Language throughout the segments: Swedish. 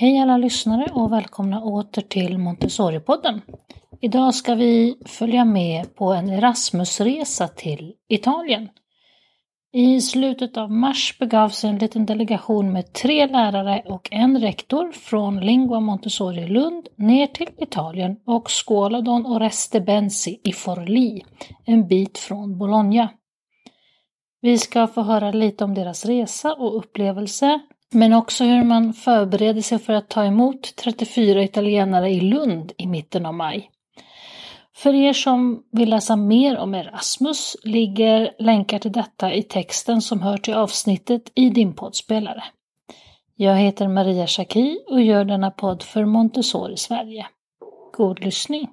Hej alla lyssnare och välkomna åter till Montessori-podden. Idag ska vi följa med på en Erasmusresa till Italien. I slutet av mars begav sig en liten delegation med tre lärare och en rektor från Lingua Montessori Lund ner till Italien och Scoladon och Restebensi i Forlì, en bit från Bologna. Vi ska få höra lite om deras resa och upplevelse, men också hur man förbereder sig för att ta emot 34 italienare i Lund i mitten av maj. För er som vill läsa mer om Erasmus ligger länkar till detta i texten som hör till avsnittet i din poddspelare. Jag heter Maria Schacki och gör denna podd för Montessori Sverige. God lyssning!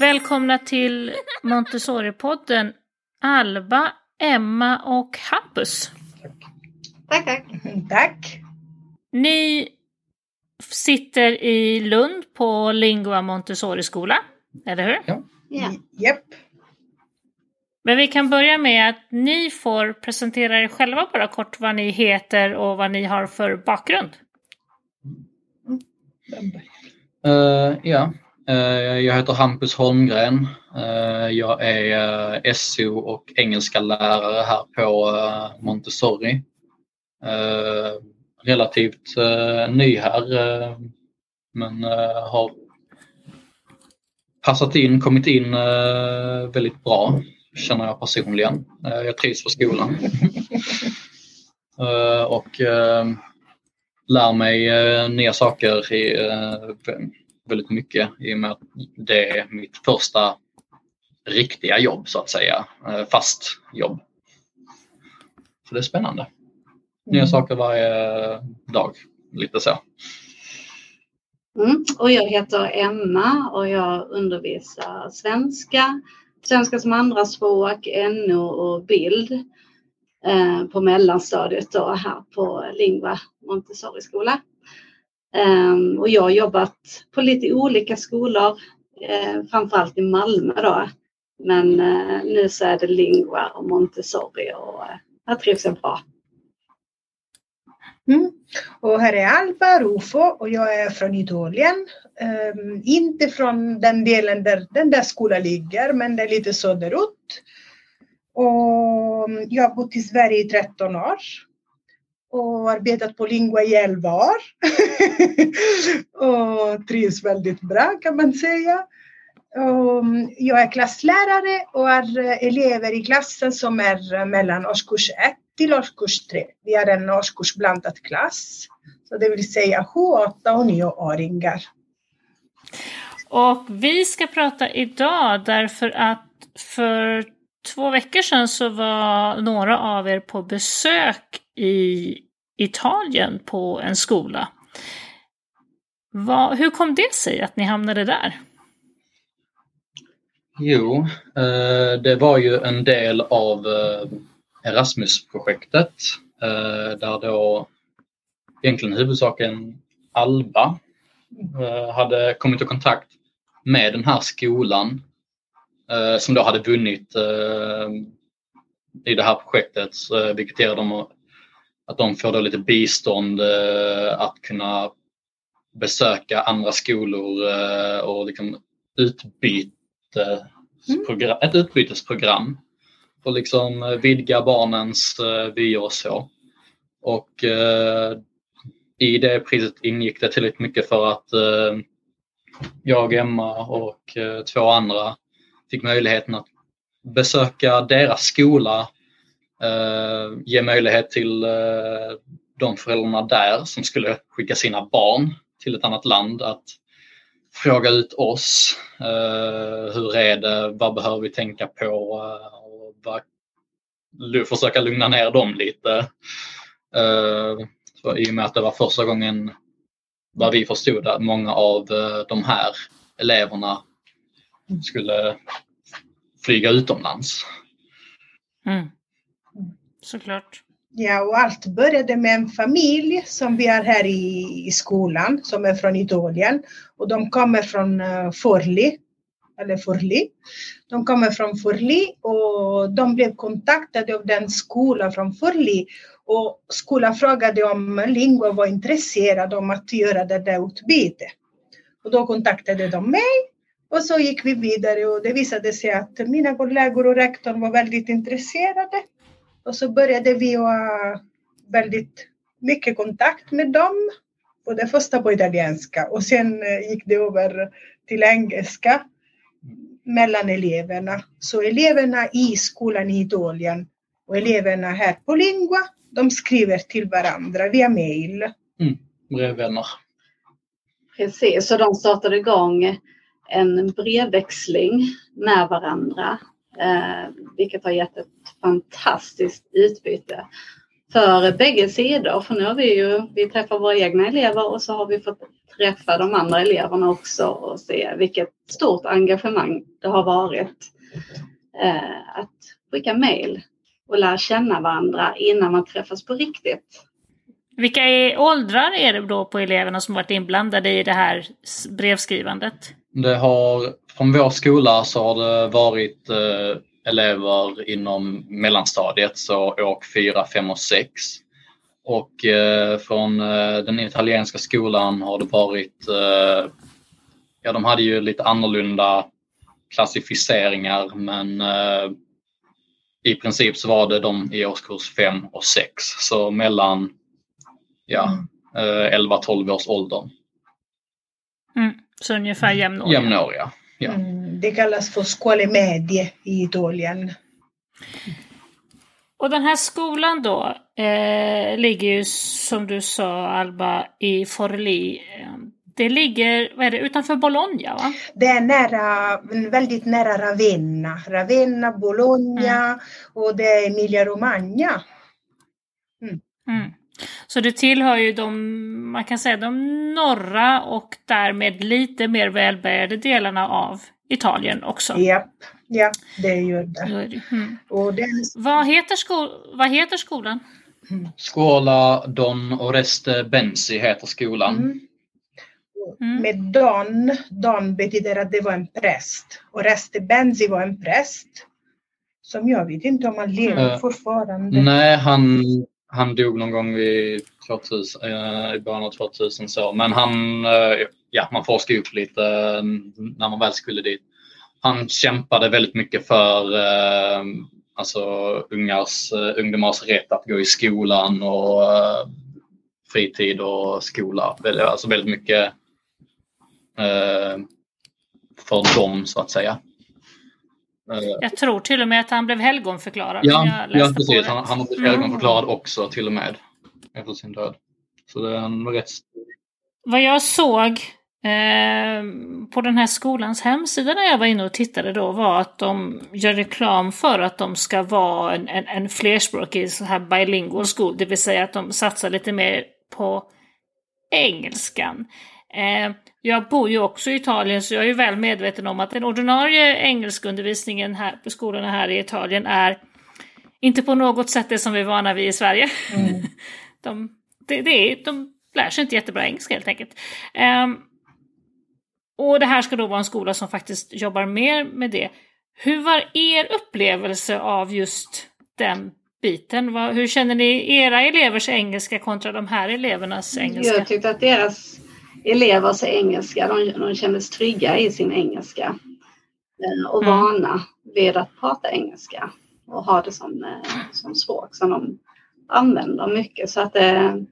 Välkomna till Montessori-podden Alba, Emma och Hampus. Tack, tack. Tack. Ni sitter i Lund på Lingua Montessori-skola, eller hur? Ja. Ja. Japp. Men vi kan börja med att ni får presentera er själva bara kort vad ni heter och vad ni har för bakgrund. Eh, ja, jag heter Hampus Holmgren. Eh, jag är eh, SO och engelska lärare här på Montessori. Relativt ny här men har passat in, kommit in väldigt bra känner jag personligen. Jag trivs på skolan. och lär mig nya saker i väldigt mycket i och med att det är mitt första riktiga jobb så att säga, eh, fast jobb. Så det är spännande. Nya mm. saker varje dag, lite så. Mm. Och jag heter Emma och jag undervisar svenska, svenska som andraspråk, NO och bild eh, på mellanstadiet då, här på Lingua Montessori skola. Um, Ehm, och jag har jobbat på lite olika skolor, eh, framförallt i Malmö då. Men eh, nu så är det Lingua och Montessori och eh, här trivs jag bra. Mm. Och här är Alba Rufo och jag är från Italien. Um, inte från den delen där den där skolan ligger, men det är lite söderut. Och mm, jag har bott i Sverige i 13 år och arbetat på Lingua i 11 år. och trivs väldigt bra kan man säga. Mm, jag är klasslärare och har eh, elever i klassen som är eh, mellan årskurs 1 till årskurs 3. Vi har en årskursblandad klass. Så det vill säga 7, 8 och 9-åringar. Och vi ska prata idag därför att för två veckor sedan så var några av er på besök i Italien på en skola. Vad, hur kom det sig att ni hamnade där? Jo, eh, det var ju en del av eh, Erasmus-projektet eh, där då egentligen huvudsaken Alba hade kommit i kontakt med den här skolan som då hade vunnit i det här projektet, vilket ger dem att de får då lite bistånd eh, att kunna besöka andra skolor eh, och liksom utbyte, mm. ett utbytesprogram. Och liksom vidga barnens eh, vyer och så. Och i det priset ingick det tillräckligt mycket för att jag, Emma och två andra fick möjligheten att besöka deras skola Eh, ge möjlighet till eh, de föräldrarna där som skulle skicka sina barn till ett annat land att fråga ut oss. Eh, hur är det? Vad behöver vi tänka på? Och vad, försöka lugna ner dem lite. I och med att det var första gången vad vi förstod att många av de här eleverna skulle flyga utomlands. Mm såklart. Ja, och allt började med en familj som vi har här i, i skolan som är från Italien och de kommer från uh, Forli, eller Forli. De kommer från Forli och de blev kontaktade av den skolan från Forli och skolan frågade om Lingua var intresserad om att göra det där utbytet. Och då kontaktade de mig och så gick vi vidare och det visade sig att mina kollegor och rektorn var väldigt intresserade. Och så började vi ha väldigt mycket kontakt med dem. Och det första på italienska och sen eh, gick det över till engelska mellan eleverna. Så eleverna i skolan i Italien och eleverna här på Lingua, de skriver till varandra via mail. Mm, brevvänner. Precis, så de startade igång en brevväxling med varandra, eh, vilket har gett ett fantastiskt utbyte för bägge sidor. För nu har vi ju, vi träffar våra egna elever och så har vi fått träffa de andra eleverna också och se vilket stort engagemang det har varit eh, att skicka mejl och lära känna varandra innan man träffas på riktigt. Vilka är, åldrar är det då på eleverna som varit inblandade i det här brevskrivandet? Det har, från vår skola så har det varit eh, elever inom mellanstadiet, så år 4, 5 och 6. Och eh, från eh, den italienska skolan har det varit, eh, ja de hade ju lite annorlunda klassificeringar men eh, i princip så var det de i årskurs 5 och 6. Så mellan ja, 11-12 mm. eh, års ålder. Mm, så ungefär jämnåriga? Jämnåriga, ja. Mm, det kallas för scuole medie i Italien. Och den här skolan då eh, ligger ju som du sa Alba i Forli. Det ligger vad är det, utanför Bologna va? Det är nära, väldigt nära Ravenna. Ravenna, Bologna mm. och det är Emilia Romagna. Mm. Mm. Så det tillhör ju de, man kan säga de norra och därmed lite mer välbärgade delarna av Italien också. Japp, ja, det gör det. Mm. Och det... Vad, heter sko... Vad heter skolan? Mm. Scuola Don Oreste Benzi heter skolan. Mm. Mm. Med Don, Don betyder att det var en präst. Oreste Benzi var en präst. Som jag vet inte om han lever uh, fortfarande. Nej, han han dog någon gång vid 2000, eh, i början av 2000 så. Men han, eh, ja man forskade upp lite eh, när man väl skulle dit. Han kämpade väldigt mycket för eh, alltså, ungars, eh, ungdomars rätt att gå i skolan och eh, fritid och skola. Alltså väldigt mycket för dem så att säga. Jag tror till och med att han blev helgonförklarad. Ja, ja precis. Han, han har blivit helgonförklarad mm. också till och med efter sin död. Så det är en rätt Vad jag såg eh, på den här skolans hemsida när jag var inne och tittade då var att de gör reklam för att de ska vara en, en, en flerspråkig så här bilingual school, det vill säga att de satsar lite mer på engelskan. Eh, jag bor ju också i Italien så jag är ju väl medveten om att den ordinarie engelskundervisningen här på skolorna här i Italien är inte på något sätt det som vi är vana vid i Sverige. Mm. de, det, det är, de lär sig inte jättebra engelska helt enkelt. Um, och det här ska då vara en skola som faktiskt jobbar mer med det. Hur var er upplevelse av just den biten? Hur känner ni era elevers engelska kontra de här elevernas engelska? Jag tyckte att deras elevers engelska, de, de kändes trygga i sin engelska eh, och mm. vana vid att prata engelska och ha det som, eh, som språk som de använder mycket. Så att det, mm.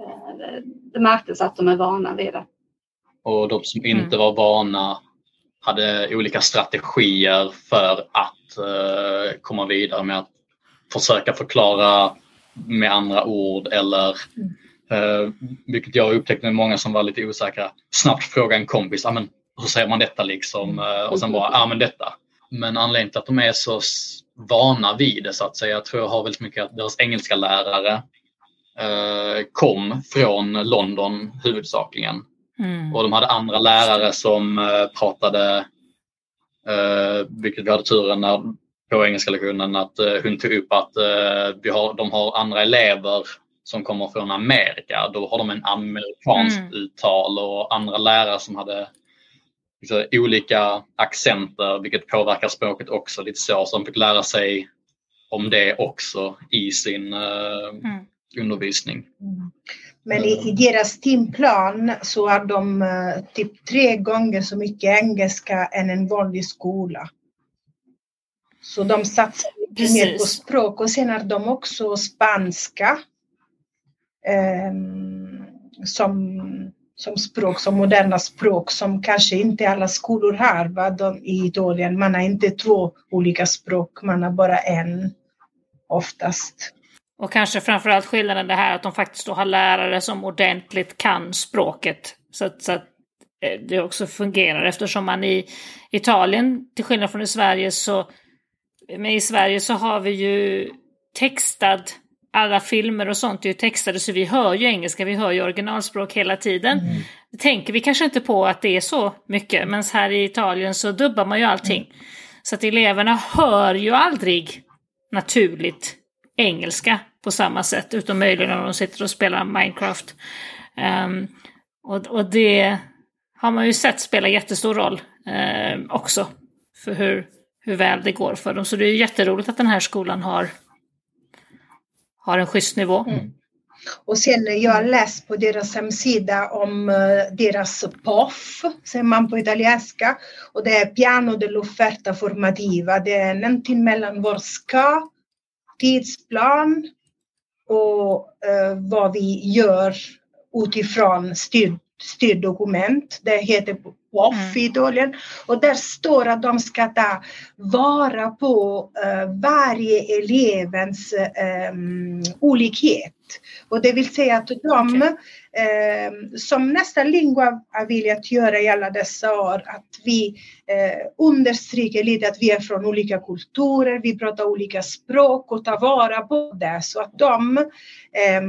Eh, det, det märktes att de är vana vid det. Och de som inte mm. var vana hade olika strategier för att uh, komma vidare med att försöka förklara med andra ord eller mm. Uh, vilket jag upptäckte med många som var lite osäkra. Snabbt fråga en kompis, ah, men, hur säger man detta liksom? Uh, och sen bara, ja ah, men detta. Men anledningen till att de är så vana vid det så att säga, jag tror jag har väldigt mycket att deras engelska lärare uh, kom från London huvudsakligen. Mm. Och de hade andra lärare som pratade, vilket vi hade turen när på engelska lektionen att eh, hon tog upp att eh, vi har, de har andra elever som kommer från Amerika. Då har de en amerikanskt mm. uttal och andra lärare som hade liksom, olika accenter vilket påverkar språket också lite så. Så de fick lära sig om det också i sin uh, mm. undervisning. Mm. Men i, i, deras timplan så har de uh, typ tre gånger så mycket engelska än en vanlig skola. Så de satsar mycket mer på språk och sen har de också spanska Ehm, som, som språk, som moderna språk som kanske inte alla skolor har va? De, i Italien. Man har inte två olika språk, man har bara en oftast. Och kanske framförallt skillnaden det här att de faktiskt då har lärare som ordentligt kan språket. Så att, så att eh, det också fungerar eftersom man i Italien, till skillnad från i Sverige, så men i Sverige så har vi ju textad, alla filmer och sånt är ju textade så vi hör ju engelska, vi hör ju originalspråk hela tiden. Mm. Det tänker vi kanske inte på att det är så mycket, men här i Italien så dubbar man ju allting. Mm. Så att eleverna hör ju aldrig naturligt engelska på samma sätt, utom möjligen när de sitter och spelar Minecraft. Um, och, och, det har man ju sett spela jättestor roll um, också för hur, hur väl det går för dem. Så det är jätteroligt att den här skolan har, har en schysst nivå. Mm. Och sen jag har läst på deras hemsida om uh, deras POF, säger man på italienska. Och det är Piano dell'offerta formativa. Det är någonting mellan vår ska, tidsplan och uh, vad vi gör utifrån styr, styrdokument. Det heter POF mm. i Italien. Och där står att de ska ta vara på uh, varje elevens um, olikhet. Och det vill säga att de, okay. eh, som nästan Lingua har velat göra i alla dessa år, att vi eh, understryker lite att vi är från olika kulturer, vi pratar olika språk och tar vara på det så att de, eh,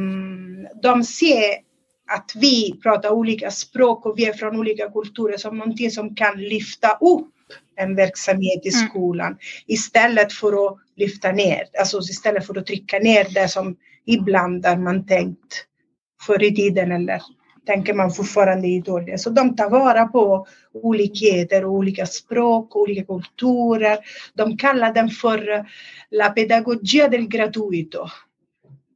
de ser att vi pratar olika språk och vi är från olika kulturer som någonting som kan lyfta upp en verksamhet i mm. skolan mm. istället för att lyfta ner, alltså istället för att trycka ner det som ibland har man tänkt förr i tiden eller tänker man fortfarande i Italien. Så de tar vara på olikheter och olika språk och olika kulturer. De kallar den för la pedagogia del gratuito.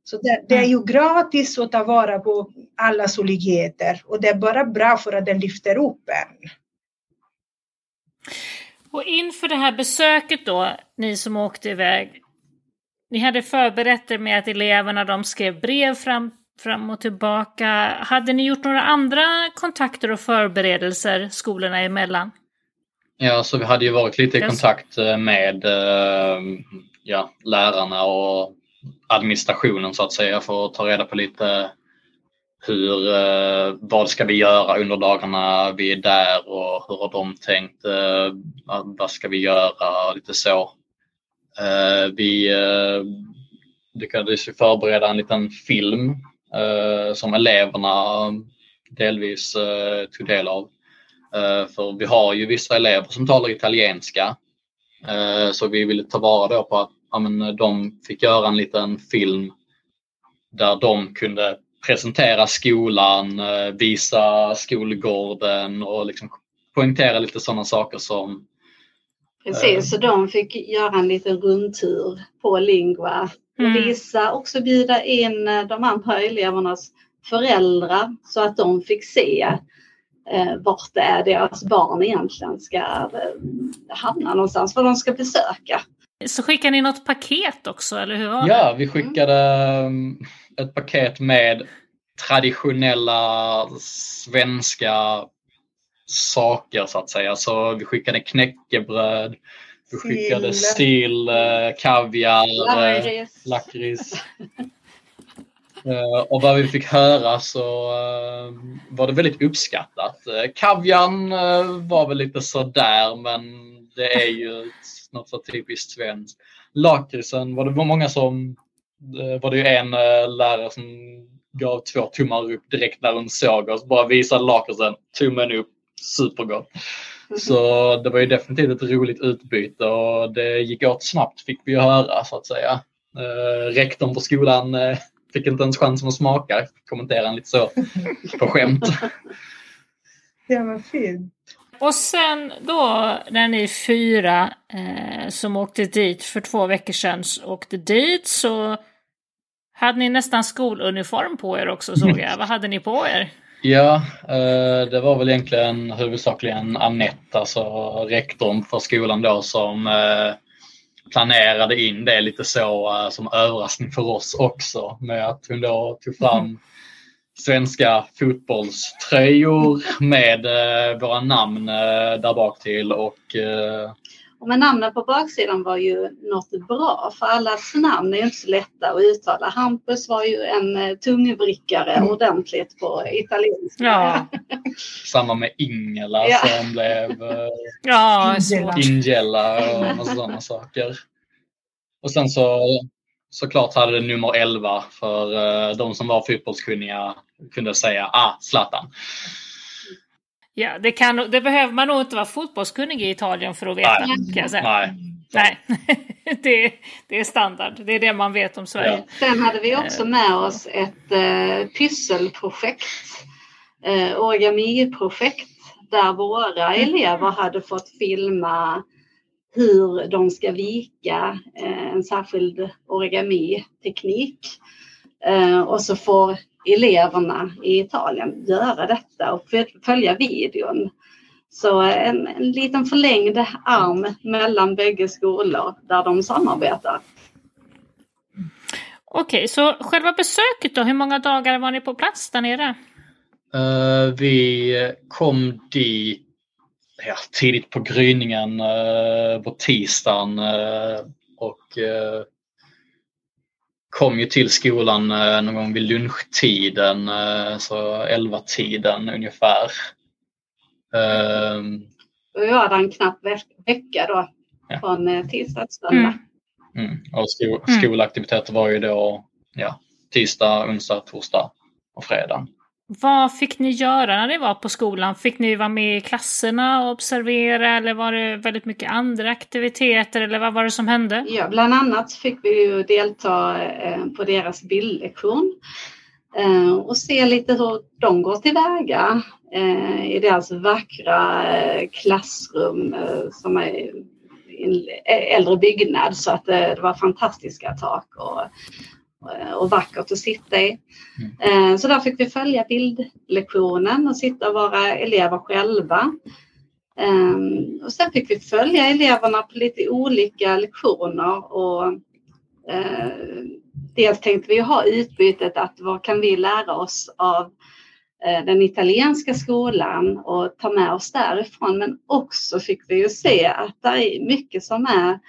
Så det, det, är ju gratis att ta vara på allas olikheter och det är bara bra för att den lyfter upp en. Och inför det här besöket då, ni som åkte iväg, ni hade förberett er med att eleverna de skrev brev fram, fram och tillbaka. Hade ni gjort några andra kontakter och förberedelser skolorna emellan? Ja, så vi hade ju varit lite i kontakt eh, med eh, ja, lärarna och administrationen så att säga för att ta reda på lite hur, eh, vad ska vi göra under dagarna vi är där och hur har de tänkt, eh, vad ska vi göra, lite så. Eh, vi eh, lyckades förbereda en liten film eh, som eleverna delvis eh, tog del av. För vi har ju vissa elever som talar italienska. Så vi ville ta vara då på att ja, men de fick göra en liten film där de kunde presentera skolan, visa skolgården och liksom poängtera lite sådana saker som Precis, så de fick göra en liten rundtur på Lingua och mm. visa, också bjuda in eh, de andra elevernas föräldrar så att de fick se eh, vart det är deras barn egentligen ska eh, hamna någonstans, vad de ska besöka. Så skickade ni något paket också, eller hur var det? Ja, vi skickade mm. ett paket med traditionella svenska saker så att säga. Så vi skickade knäckebröd, vi skickade sill, eh, kaviar, lakrits. Uh, och vad vi fick höra så var det väldigt uppskattat. Kavian var väl lite sådär men det är ju något så typiskt svenskt. Lakritsen var det var många som, var det ju en lärare som gav två tummar upp direkt när hon såg oss. Bara visade lakritsen, tummen upp supergott. Så det var ju definitivt ett roligt utbyte och det gick åt snabbt fick vi ju höra så att säga. Eh, rektorn på skolan eh, fick inte ens chansen att smaka, kommentera han lite så på skämt. Ja, vad fint. Och sen då när ni fyra eh, som åkte dit för två veckor sedan åkte dit så hade ni nästan skoluniform på er också såg jag. Vad hade ni på er? Ja, eh, det var väl egentligen huvudsakligen Annette, alltså rektorn för skolan då som eh, planerade in det lite så eh, som överraskning för oss också med att hon då tog fram svenska fotbollströjor med våra namn där bak till och och med namnen på baksidan var ju något bra för allas namn är inte så lätta att uttala. Hampus var ju en eh, tungvrickare mm. ordentligt på italienska. Ja. Samma med Ingela ja. som blev eh, ja, Ingela och massa sådana saker. Och sen så såklart hade det nummer 11 för uh, de som var fotbollskunniga kunde säga ah, Zlatan. Ja, det, kan, det behöver man nog inte vara fotbollskunnig i Italien för att veta. Nej. Kan jag säga. Nej. Nej, det, det, är standard. Det är det man vet om Sverige. Ja. Sen hade vi också med oss ett eh, pysselprojekt, eh, origamiprojekt, där våra elever hade fått filma hur de ska vika eh, en särskild origamiteknik. Eh, och så får eleverna i Italien göra detta och följa videon. Så en, en liten förlängd arm mellan bägge skolor där de samarbetar. Okej, så själva besöket då, hur många dagar var ni på plats där nere? Uh, vi kom dit ja, tidigt på gryningen uh, på tisdagen uh, och kom ju till skolan eh, någon gång vid lunchtiden, eh, så 11-tiden ungefär. Och vi var där en knapp vecka då, ja. från eh, tisdag till söndag. Mm. Mm. Och sko mm. skolaktiviteter var ju då ja, tisdag, onsdag, torsdag och fredag. Vad fick ni göra när ni var på skolan? Fick ni vara med i klasserna och observera eller var det väldigt mycket andra aktiviteter eller vad var det som hände? Ja, bland annat fick vi ju delta eh, på deras bildlektion eh, och se lite hur de går tillväga eh, i deras vackra klassrum som är en äldre byggnad så att det var fantastiska tak och och vackert att sitta i. Mm. Eh, så där fick vi följa bildlektionen och sitta och vara elever själva. Ehm, och sen fick vi följa eleverna på lite olika lektioner och eh, dels tänkte vi ha utbytet att vad kan vi lära oss av den italienska skolan och ta med oss därifrån. Men också fick vi ju se att det är mycket som är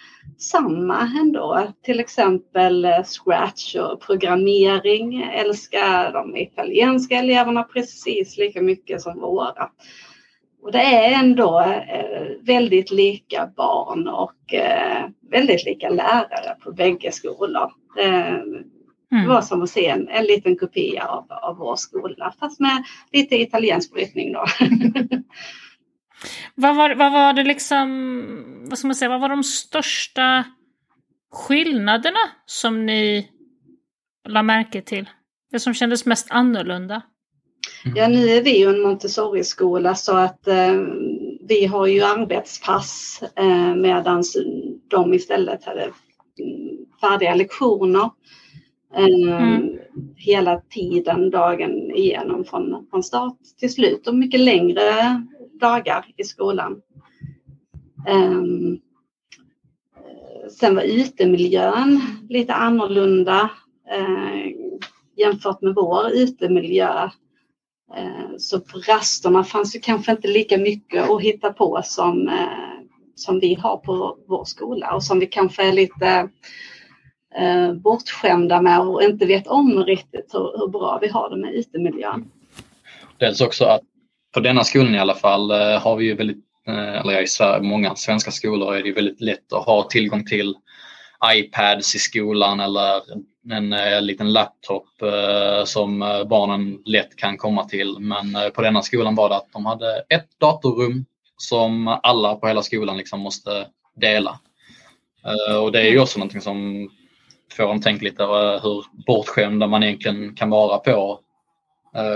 samma ändå. Till exempel eh, Scratch och programmering älskar de italienska eleverna precis lika mycket som våra. Och det är ändå eh, väldigt lika barn och eh, väldigt lika lärare på bägge skolor. Det mm. var som att se en, en liten kopia av, av vår skola fast med lite italiensk brytning då. Vad var, vad var det liksom, vad ska man säga, vad var de största skillnaderna som ni la märke till? Det som kändes mest annorlunda? Ja, nu är vi ju en Montessori-skola så att eh, vi har ju arbetspass eh, medan de istället hade mm, färdiga lektioner eh, mm. hela tiden, dagen igenom från, från start till slut och mycket längre dagar i skolan. Um, sen var utemiljön lite annorlunda uh, jämfört med vår utemiljö. Uh, så på rasterna fanns det kanske inte lika mycket att hitta på som, uh, som vi har på vår skola och som vi kanske är lite uh, bortskämda med och inte vet om riktigt hur, hur bra vi har det med utemiljön. Dels också att på denna skolan i alla fall eh, har vi ju väldigt, eh, eller i Sverige, många svenska skolor är det väldigt lätt att ha tillgång till iPads i skolan eller en, eh, liten laptop som barnen lätt kan komma till. Men på denna skolan var det att de hade ett datorrum som alla på hela skolan liksom måste dela. Och det är ju också någonting som får en tänka lite hur bortskämda man egentligen kan vara på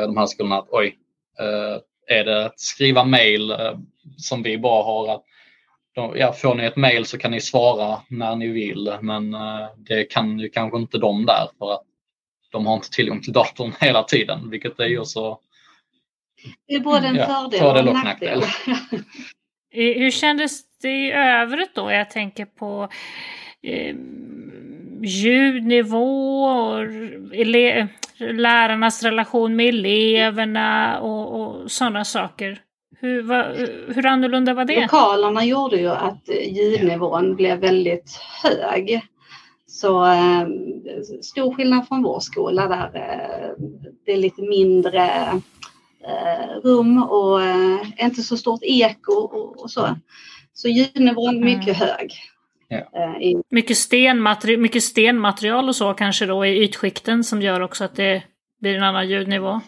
de här skolorna. Att, oj, är det att skriva mail som vi bara har att ja, får ni ett mail så kan ni svara när ni vill men det kan ju kanske inte de där för att de har inte tillgång till datorn hela tiden vilket är ju också det är både en ja, fördel, fördel och en nackdel. nackdel. Hur kändes det i övrigt då? Jag tänker på eh, ljudnivå och ele lärarnas relation med eleverna och, och sådana saker. Hur, va, hur annorlunda var det? Lokalerna gjorde ju att ljudnivån blev väldigt hög. Så eh, stor skillnad från vår skola där eh, det är lite mindre eh, rum och eh, inte så stort eko och, och så. Så ljudnivån är mycket mm. hög. Ja. Eh, I... Mycket, stenmateri mycket stenmaterial och så kanske då i ytskikten som gör också att det blir en annan ljudnivå.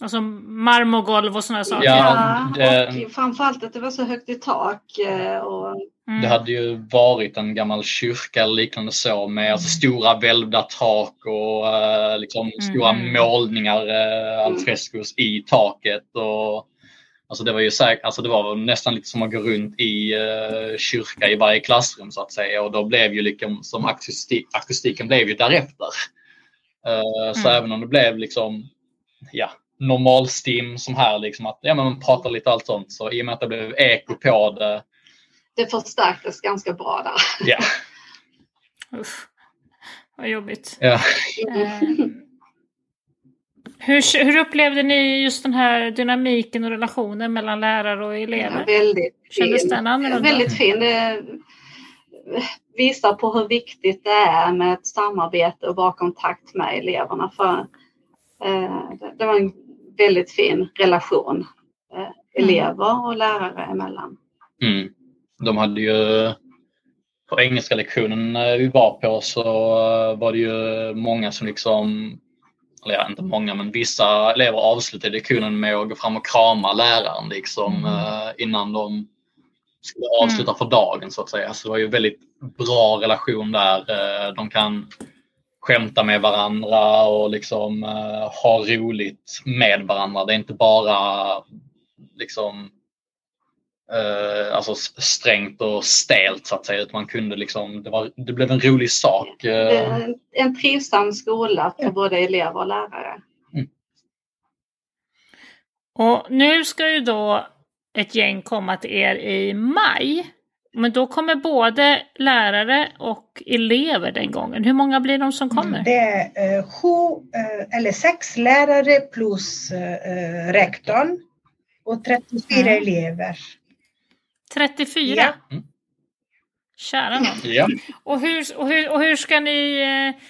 Alltså marmorgolv och sådana saker. Ja, det... och framförallt att det var så högt i tak. Eh, och Mm. Det hade ju varit en gammal kyrka eller liknande så med alltså, stora välvda tak och uh, liksom mm. stora målningar, uh, alfrescos i taket. Och, alltså det var ju säkert, alltså det var nästan lite som att gå runt i uh, kyrka i varje klassrum så att säga och då blev ju liksom som akustik, akustiken blev ju därefter. Uh, så mm. även om det blev liksom ja, normalstim som här liksom att ja, men man pratar lite allt sånt så i och med att det blev eko på det det förstärktes ganska bra där. Ja. Uff, vad jobbigt. Ja. Eh, hur, hur upplevde ni just den här dynamiken och relationen mellan lärare och elever? Ja, väldigt Kändes fin. den annorlunda? Väldigt fin. Det visar på hur viktigt det är med ett samarbete och bra kontakt med eleverna. För, eh, det var en väldigt fin relation eh, elever och lärare emellan. Mm. De hade ju på engelska lektionen vi var på så var det ju många som liksom, eller ja, inte många men vissa elever avslutade lektionen med att gå fram och krama läraren liksom mm. Eh, innan de skulle avsluta mm. för dagen så att säga. Så det var ju väldigt bra relation där. Eh, de kan skämta med varandra och liksom uh, ha roligt med varandra. Det är inte bara liksom eh, alltså strängt och stelt så att säga. Utan man kunde liksom, det, var, det blev en rolig sak. Eh. En trivsam skola för både elever och lärare. Mm. Och nu ska ju då ett gäng komma till er i maj. Men då kommer både lärare och elever den gången. Hur många blir de som kommer? Det är eh, sju eh, eller sex lärare plus eh, rektorn och 34 mm. elever. 34? Ja. Mm. Kära någon. Ja. Och, hur, och, hur, och hur ska ni... Eh,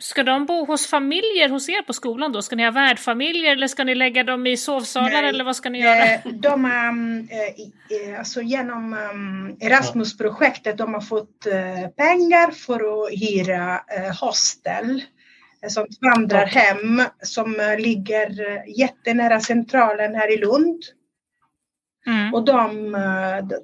ska de bo hos familjer hos er på skolan då? Ska ni ha värdfamiljer eller ska ni lägga dem i sovsalar Nej, eller vad ska ni göra? Eh, de har, um, alltså genom um, Erasmus-projektet, de har fått pengar för att hyra hostel som vandrarhem som ligger jättenära centralen här i Lund. Mm. Och de,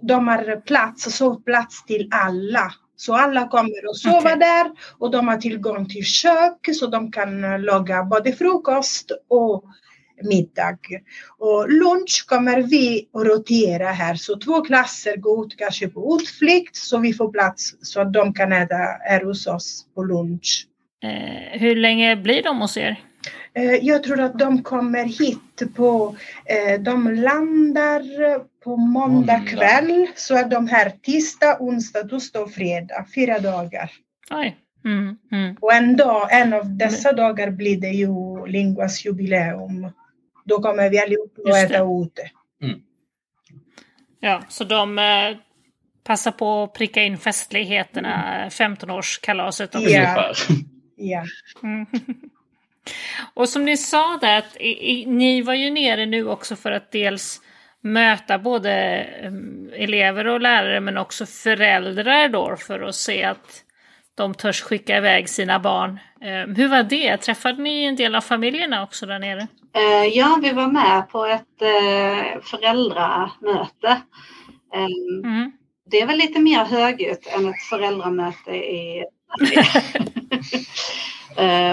de har plats, sovplats till alla. Så alla kommer att sova okay. där och de har tillgång till kök så de kan laga både frukost och middag. Och lunch kommer vi att rotera här så två klasser går ut kanske på utflykt så vi får plats så att de kan äta här hos oss på lunch. Eh, hur länge blir de hos er? Eh, jag tror att de kommer hit på, eh, de landar på måndag kväll. Så är de här tisdag, onsdag, torsdag och fredag. Fyra dagar. Oj. Mm, mm. Och en, dag, en av dessa mm. dagar blir det ju Linguas jubileum. Då kommer vi allihopa att äta ute. Mm. Ja, så de eh, passar på att pricka in festligheterna, 15-årskalaset också. Ja. ja. Och som ni sa där, att i, ni var ju nere nu också för att dels möta både um, elever och lärare men också föräldrar då för att se att de törs skicka iväg sina barn Eh, hur var det? Träffade ni en del av familjerna också där nere? Eh, ja, vi var med på ett eh, föräldramöte. Eh, mm. Det är väl lite mer högljutt än ett föräldramöte i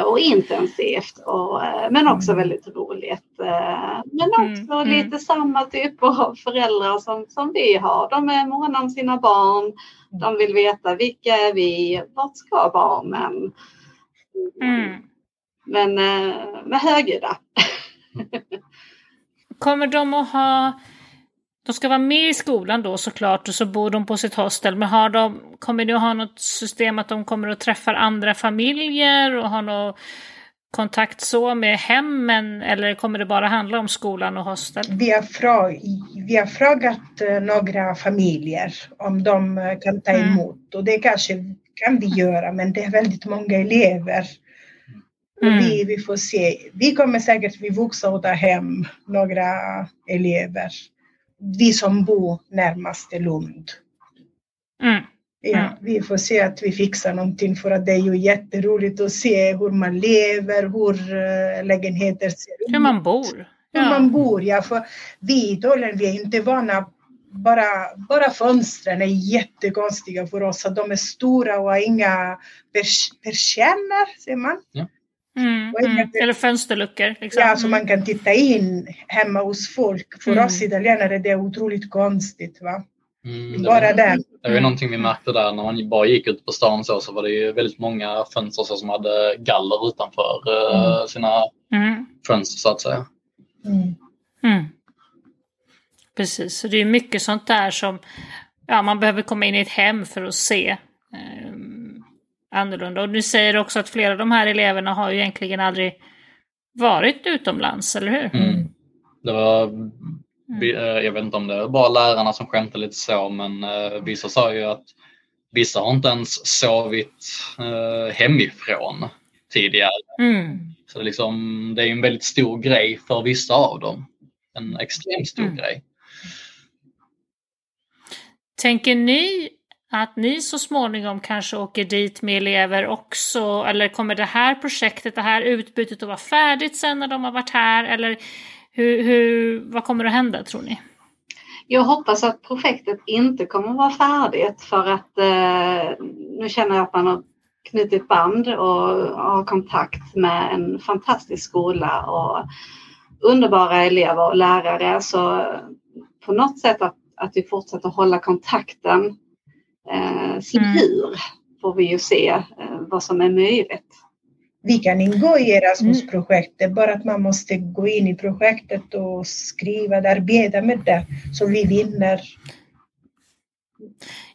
och intensivt och, eh, men också mm. väldigt roligt. Eh, men mm, också mm. lite samma typ av föräldrar som, som vi har. De är måna om sina barn. De vill veta vilka är vi? Vart ska barnen? Mm. Men med högljudda. Kommer de att ha de ska vara med i skolan då såklart och så bor de på sitt hostel. Men har de, kommer du ha något system att de kommer och träffar andra familjer och har någon kontakt så med hemmen eller kommer det bara handla om skolan och hostel? Vi har, frå vi har frågat eh, några familjer om de eh, kan ta mm. emot mm. och det kanske kan vi göra men det är väldigt många elever. Mm. Vi, vi får se. Vi kommer säkert vi vuxna att ta hem några elever vi som bor närmast Lund. Mm. Ja, mm. vi får se att vi fixar någonting för att det är ju jätteroligt att se hur man lever, hur uh, lägenheter ser ut. Hur man bor. Hur man bor, ja. För vi i Italien, vi är inte vana bara, bara fönstren är jättekonstiga för oss. Att de är stora och har inga persienner, ser man. Ja. Mm, mm. Eller fönsterluckor. Liksom. Ja, så man kan titta in hemma hos folk. För mm. oss italienare det är otroligt konstigt. Va? Mm, Bara det. Var, det var någonting vi märkte där när man bara gick ut på stan så, så var det ju väldigt många fönster så, som hade galler utanför uh, sina mm. fönster så att säga. Mm. Precis, så det är mycket sånt där som ja, man behöver komma in i ett hem för att se. Um, annorlunda. Och du säger också att flera av de här eleverna har ju egentligen aldrig varit utomlands, eller hur? Mm. Det var, mm. Eh, jag vet inte om det var bara lärarna som skämtade lite så, men eh, vissa sa ju att vissa har inte ens sovit eh, hemifrån tidigare. Mm. Så det, liksom, det är en väldigt stor grej för vissa av dem. En extremt stor mm. grej. Tänker ni att ni så småningom kanske åker dit med elever också? Eller kommer det här projektet, det här utbytet att vara färdigt sen när de har varit här? Eller hur, hur, vad kommer att hända tror ni? Jag hoppas att projektet inte kommer att vara färdigt för att eh, nu känner jag att man har knutit band och har kontakt med en fantastisk skola och underbara elever och lärare. Så på något sätt att, att vi fortsätter hålla kontakten Eh, sen mm. får vi ju se eh, vad som är möjligt. Vi kan ingå i Erasmus-projektet, mm. bara att man måste gå in i projektet och skriva, arbeta med det, så vi vinner.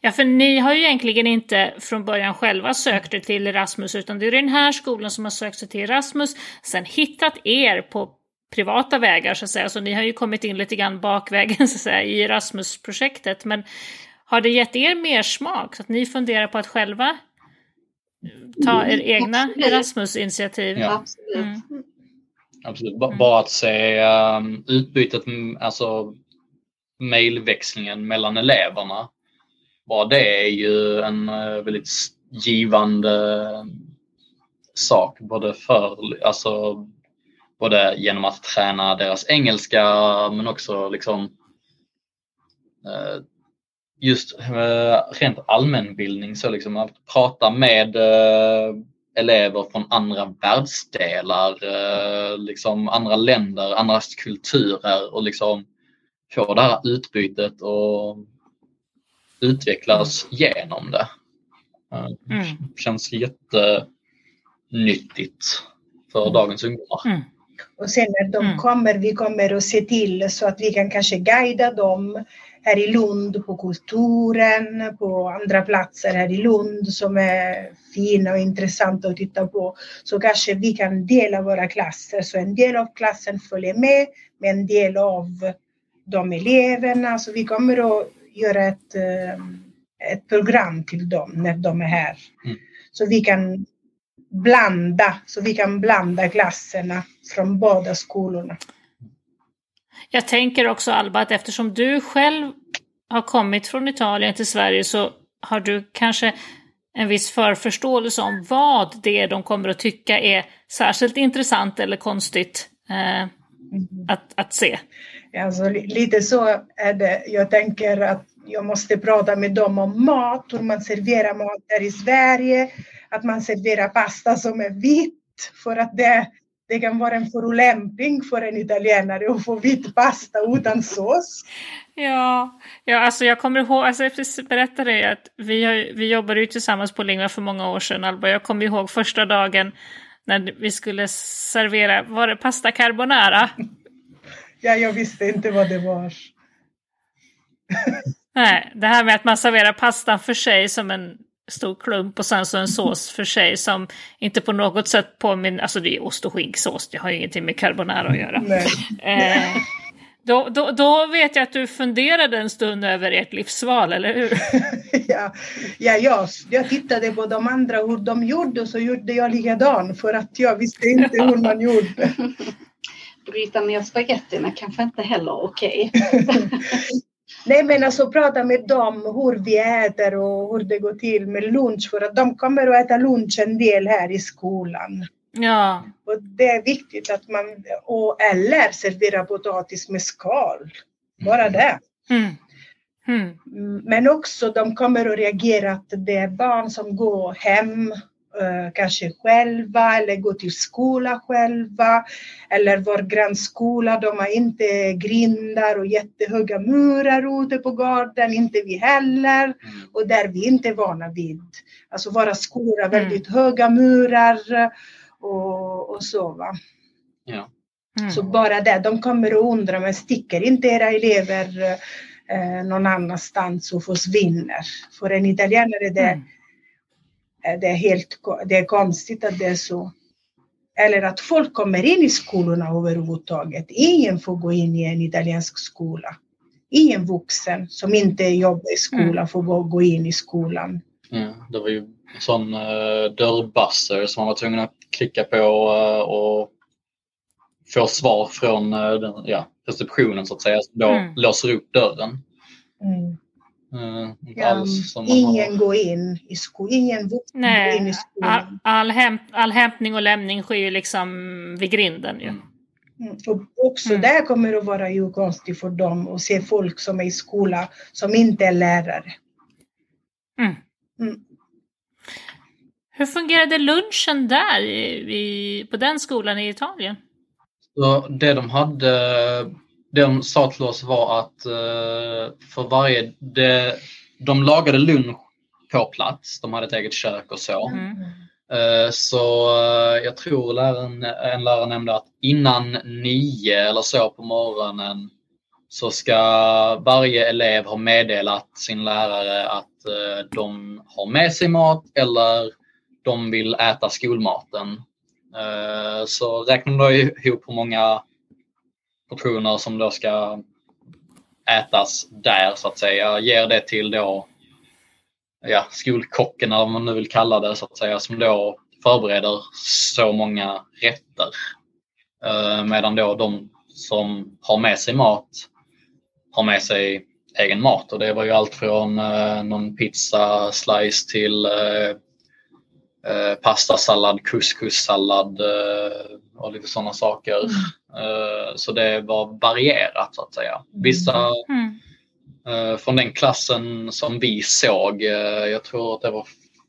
Ja, för ni har ju egentligen inte från början själva sökt er till Erasmus, utan det är den här skolan som har sökt sig till Erasmus, sen hittat er på privata vägar så att säga, så ni har ju kommit in lite grann bakvägen så att säga, i Erasmus-projektet. Men har det gett er mer smak så att ni funderar på att själva ta er egna Erasmus-initiativ? Ja. Absolut. Mm. Absolut. Mm. Bara att se um, utbytet, alltså mejlväxlingen mellan eleverna. Bara det är ju en uh, väldigt givande sak både för, alltså både genom att träna deras engelska men också liksom uh, just eh, rent allmänbildning, så liksom att prata med eh, elever från andra världsdelar, eh, liksom andra länder, andras kulturer och liksom få det här utbytet och utvecklas genom det. Mm. Känns jättenyttigt för mm. dagens ungdomar. Mm. Och sen när de mm. kommer, vi kommer att se till så att vi kan kanske guida dem här i Lund på Kulturen, på andra platser här i Lund som är fina och intressanta att titta på. Så kanske vi kan dela våra klasser så en del av klassen följer med med en del av de eleverna. Så vi kommer att göra ett, eh, ett program till dem när de är här. Mm. Så vi kan blanda, så vi kan blanda klasserna från båda skolorna. Jag tänker också Alba att eftersom du själv har kommit från Italien till Sverige så har du kanske en viss förförståelse om vad det är de kommer att tycka är särskilt intressant eller konstigt eh, mm. att, att se. Alltså, lite så är det. Jag tänker att jag måste prata med dem om mat, hur man serverar mat där i Sverige, att man serverar pasta som är vitt för att det, det kan vara en förolämpning för en italienare att få vit pasta utan sås. Ja, ja alltså jag kommer ihåg, alltså jag berättade att vi, har, vi jobbade ju tillsammans på Lingva för många år sedan, Alba. Jag kommer ihåg första dagen när vi skulle servera, var det pasta carbonara? Ja, jag visste inte vad det var. Nej, det här med att man serverar pastan för sig som en stor klump och sen så en sås för sig som inte på något sätt påminner, alltså det är ost och skinksås, det har ju ingenting med carbonara att göra. Eh, då, då, då, vet jag att du funderade en stund över ert livsval, eller hur? ja, ja jag, jag tittade på de andra hur de gjorde och så gjorde jag likadant för att jag visste inte hur man gjorde. Bryta ner spagettina kanske inte heller okej. Okay. Nej men alltså prata med dem hur vi äter och hur det går till med lunch för att de kommer att äta lunch en del här i skolan. Ja. Och det är viktigt att man, och, eller servera potatis med skal. Bara det. Mm. Mm. Men också de kommer att reagera att det är barn som går hem kanske själva eller gå till skola själva. Eller vår grannskola, de har inte grindar och jättehöga murar ute på gården, inte vi heller. Mm. Och där vi inte är vana vid. Alltså våra skolor har väldigt mm. höga murar och, och så. Va? Ja. Mm. Så bara det, de kommer att undra, men sticker inte era elever eh, någon annanstans och försvinner? För en italienare det mm Eh, det är helt det är konstigt att det är så. Eller att folk kommer in i skolorna överhuvudtaget. Ingen får gå in i en italiensk skola. Ingen vuxen som inte jobbar i skolan mm. får gå in i skolan. Ja, det var ju en sån uh, dörrbuzzer som man var tvungen att klicka på uh, och få svar från uh, den, ja, receptionen så att säga. Då mm. låser upp dörren. Mm. Uh, ja, ingen har... går in i skolan. Ingen vuxen går in i skolan. All, all, hämt, all hämtning och lämning sker ju liksom vid grinden. Ju. Mm. mm. Och också mm. där kommer det att vara ju konstigt för dem att se folk som är i skolan som inte är lärare. Mm. mm. Hur fungerade lunchen där i, på den skolan i Italien? Så det de hade de sa till oss var att uh, för varje... Det, de lagade lunch på plats. De hade ett eget kök och så. Mm. Uh, så uh, jag tror läraren, en lärare nämnde att innan nio eller så på morgonen så ska varje elev ha meddelat sin lärare att de har med sig mat eller de vill äta skolmaten. Så räknade de ihop hur många portioner som då ska ätas där så att säga. Ger det till då ja, skolkocken eller vad man nu vill kalla det så att säga som då förbereder så många rätter. Eh, medan då de som har med sig mat har med sig egen mat och det var ju allt från eh, någon pizza slice till eh, eh pastasallad, couscoussallad eh, och lite sådana saker. Mm. Eh, så det var varierat så att säga. Vissa mm. Eh, från den klassen som vi såg, eh, jag tror att det var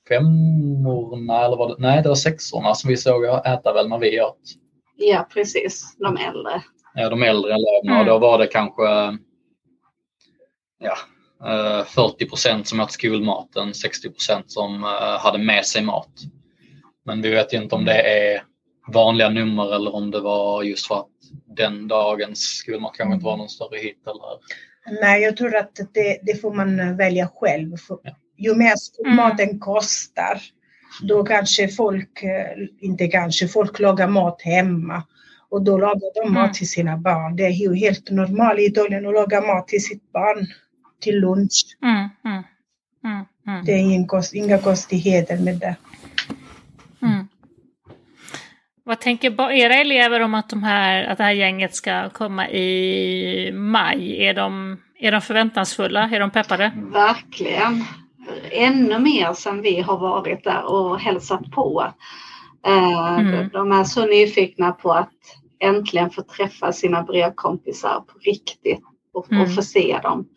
femmorna eller var det, nej det var sexorna som vi såg äta väl när vi åt. Ja precis, de äldre. Ja de äldre eleverna mm. och då var det kanske ja, 40 procent som åt skolmaten, 60 procent som hade med sig mat. Men vi vet ju inte om det är vanliga nummer eller om det var just för att den dagens skolmat kanske inte var någon större hit. Eller... Nej, jag tror att det, det får man välja själv. För ja. Ju mer skolmaten mm. kostar, då kanske folk, eh, inte kanske, folk lagar mat hemma. Och då lagar de mat mm. till sina barn. Det är ju helt normalt i Italien att laga mat till sitt barn till lunch. Mm, mm, mm, mm. det är ingen kost, inga konstigheter med det. Vad tänker era elever om att, de här, att det här gänget ska komma i maj? Är de, är de förväntansfulla? Är de peppade? Verkligen. ännu mer sedan vi har varit där och hälsat på. Eh, mm. De är så nyfikna på att äntligen få träffa sina brevkompisar på riktigt och, mm. och få se dem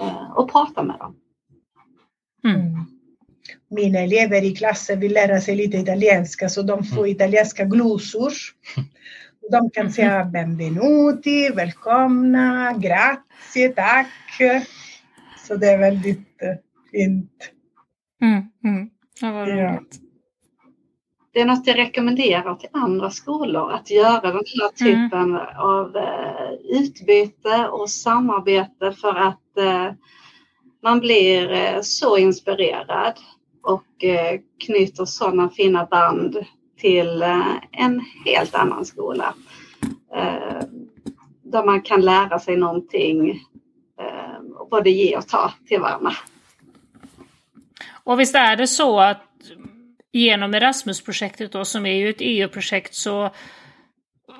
eh, och prata med dem. Mm. Mm. Mina elever i klassen vill lära sig lite italienska så de får mm. italienska glosor. De kan säga mm. benvenuti, välkomna, grazie, tack. Så det är väldigt eh, fint. Mm, mm. Ja, vad. Det är något jag rekommenderar till andra skolor att göra den här typen mm. av uh, utbyte och samarbete för att uh, man blir eh, så inspirerad och eh, knyter sådana fina band till eh, en helt annan skola. Där man kan lära sig någonting både ge och ta till varandra. Och visst är det så att genom Erasmus-projektet då som är ju ett EU-projekt så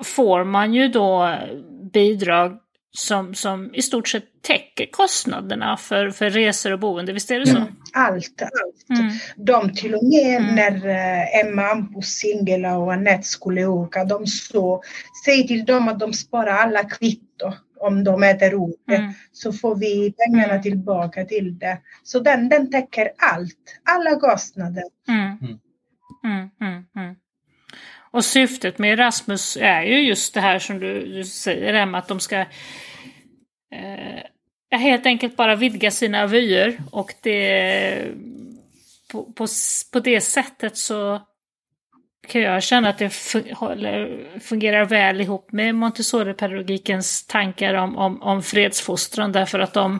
får man ju då bidrag som, som i stort sett täcker kostnaderna för, för resor och boende, visst är det så? Mm, allt, allt. Mm. De till och med mm. när eh, Emma Ampus, Singela och Annette skulle åka, de så, säg till dem att de sparar alla kvitto om de äter ute mm. så får vi pengarna mm. tillbaka till det. Så den, den täcker allt, alla kostnader. Mm och syftet med Erasmus är ju just det här som du, du säger Emma, att de ska eh, helt enkelt bara vidga sina vyer. Och det på, på, på det sättet så kan jag känna att det fungerar väl ihop med Montessori-pedagogikens tankar om, om, om fredsfostran. Därför att de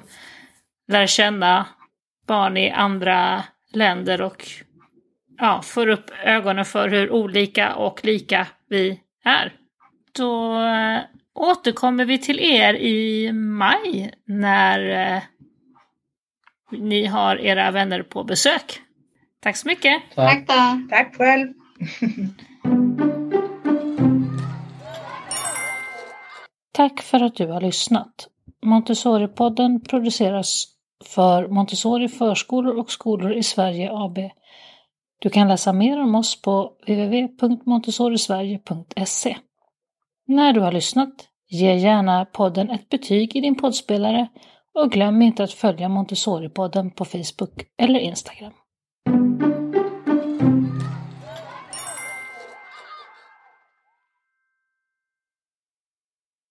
lär känna barn i andra länder och ja, får upp ögonen för hur olika och lika vi är. Då äh, återkommer vi till er i maj när äh, ni har era vänner på besök. Tack så mycket! Tack, Tack, Tack själv! Tack för att du har lyssnat. Montessori-podden produceras för Montessori förskolor och skolor i Sverige AB. Du kan läsa mer om oss på www.montessorisverige.se. När du har lyssnat, ge gärna podden ett betyg i din poddspelare och glöm inte att följa Montessori-podden på Facebook eller Instagram.